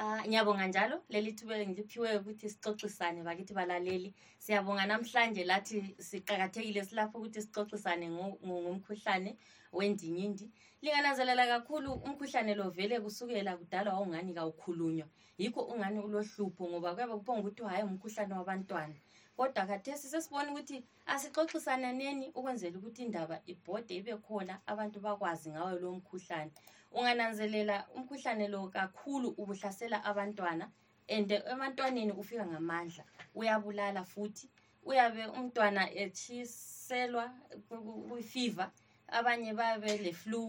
Ah, ngiyabonga njalo leli thuba ngiliphiweyo ukuthi sixoxisane bakithi balaleli siyabonga namhlanje lathi siqakathekile silapho ukuthi sixoxisane ngomkhuhlane wendinyindi lingananzelela kakhulu umkhuhlane lo vele kusukela kudala wawungani kawukhulunywa yikho ungani ulohlupho ngoba kuyabe kuphonga ukuthi hhayi umkhuhlane wabantwana kodwa khathesi sesibona ukuthi asixoxisananeni ukwenzela ukuthi indaba ibhode ibe khona abantu bakwazi ngawo lo mkhuhlane ungananzelela umkhuhlane lo kakhulu ubuhlasela abantwana and ebantwaneni ufika ngamandla uyabulala futhi uyabe umntwana etshiselwa kwifiva abanye bayabe le-flu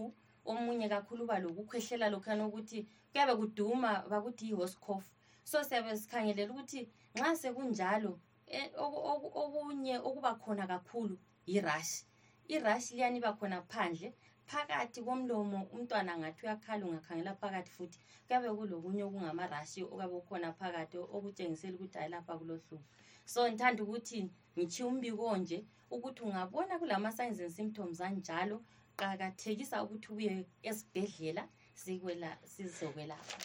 omunye kakhulu uba lokukhwehlela lokhuyana ukuthi kuyabe kuduma bakuthi yi-hoscof so siyabe sikhangelela ukuthi nxa sekunjalo Eh, oku- oku- okunye okuba khona kakhulu yirashi irashi liyani iba khona phandle phakathi komlomo umntwana ngathi uyakhala ungakhangela phakathi futhi kuyabe kulokunye okungamarashi okuyabe kukhona phakathi okutshengisela ukuthi hayi lapha kulohlupho so ngithanda ukuthi ngitshiye umbiko onje ukuthi ungabona kulama-signs and symptoms anjalo qakathekisa ukuthi ubuye esibhedlela sikwela- sizokwelapha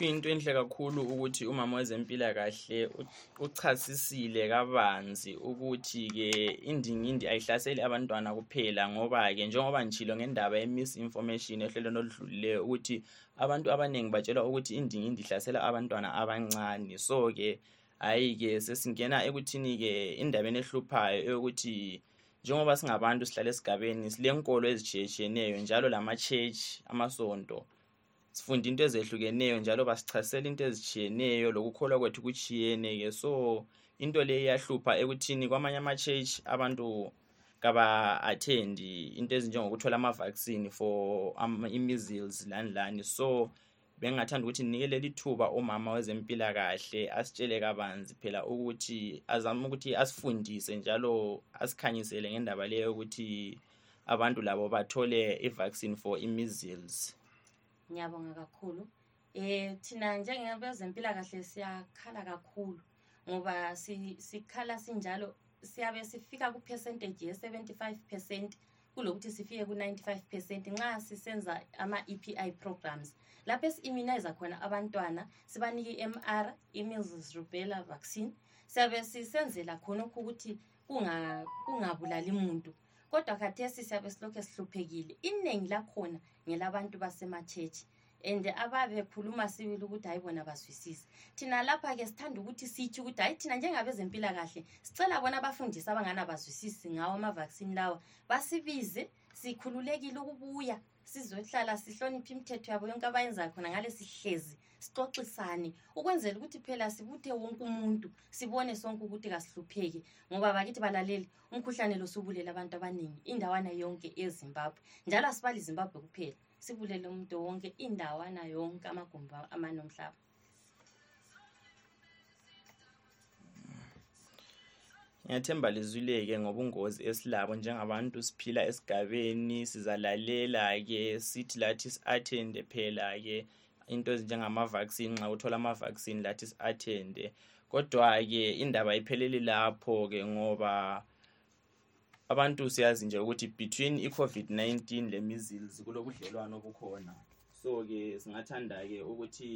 kuyinto enhle kakhulu ukuthi umama wezempilakahle uchasisile kabanzi ukuthi ke indingindi ayihlaseli abantwana kuphela ngoba ke njengoba ngitshilo ngendaba ye misinformation ehlelweni oludlulileyo ukuthi abantu abanengi batshelwa ukuthi indingindi ihlasela abantwana abancane so ke hayi ke sesingena ekuthini ke endabeni ehluphayo eyokuthi Njengoba singabantu sihlala esigabeni silenkolo ezitshiyetshiyeneyo njalo lamatshetshi amasonto sifunda into ezehlukeneyo njalo basichasisela into ezitshiyeneyo lokukholwa kwethu kutshiyene ke so into le iyahlupha ekuthini kwamanye amatshetshi abantu kaba-athendi into ezinjengokuthola ama-vaccine for um, i-measles lani lani so Bengingathanda ukuthi nginike leli thuba umama wezempilakahle asitshele kabanzi phela ukuthi azame ukuthi asifundise njalo asikhanyisele ngendaba leyo yokuthi abantu labo bathole i-vaccine for i-measles. Ngiyabonga kakhulu. Eh thina njengabezempilakahle siyakhala kakhulu ngoba sikhala sinjalo siyabe sifika ku percentage ye 75 percent kulokuthi sifike ku-95 percent nxa sisenza ama-epi programs lapho esi-immunize khona abantwana sibanike i-mr i-measles rubella vaccine siyabe sisenzela khonokho ukuthi kungabulali kunga muntu kodwa khathesi siyabe silokhu sihluphekile iningi lakhona ngelabantu basemachechi and ababekhuluma sibili ukuthi hayi bona bazwisise thina lapha-ke sithanda ukuthi sitsho ukuthi hayi thina njengabezempilakahle sicela bona abafundisi abangani abazwisisi ngawo amavaccine lawa basibize sikhululekile ukubuya sizohlala sihloniphe imithetho yabo yonke abayenzayo khona ngale sihlezi sixoxisane ukwenzela ukuthi phela sibuthe wonke umuntu sibone sonke ukuthi kasihlupheki ngoba bakithi balaleli umkhuhlane losubulela abantu abaningi indawana yonke ezimbabwe njalo asibali zimbabwe kuphela sibulele umuntu wonke indawana yonke amagumbi amane omhlaba ngiyathemba lizwileke ngobungozi esilabo njengabantu siphila esigabeni sizalalela-ke sithi lathi si-athende phela-ke into ezinjengama-vaccine nxa kuthola ama-vaccine lathi si-athende kodwa-ke indaba ipheleli lapho-ke ngoba Abantu siyazi nje ukuthi between iCovid 19 leMeasles kulobudlelwano obukhona so ke singathanda ke ukuthi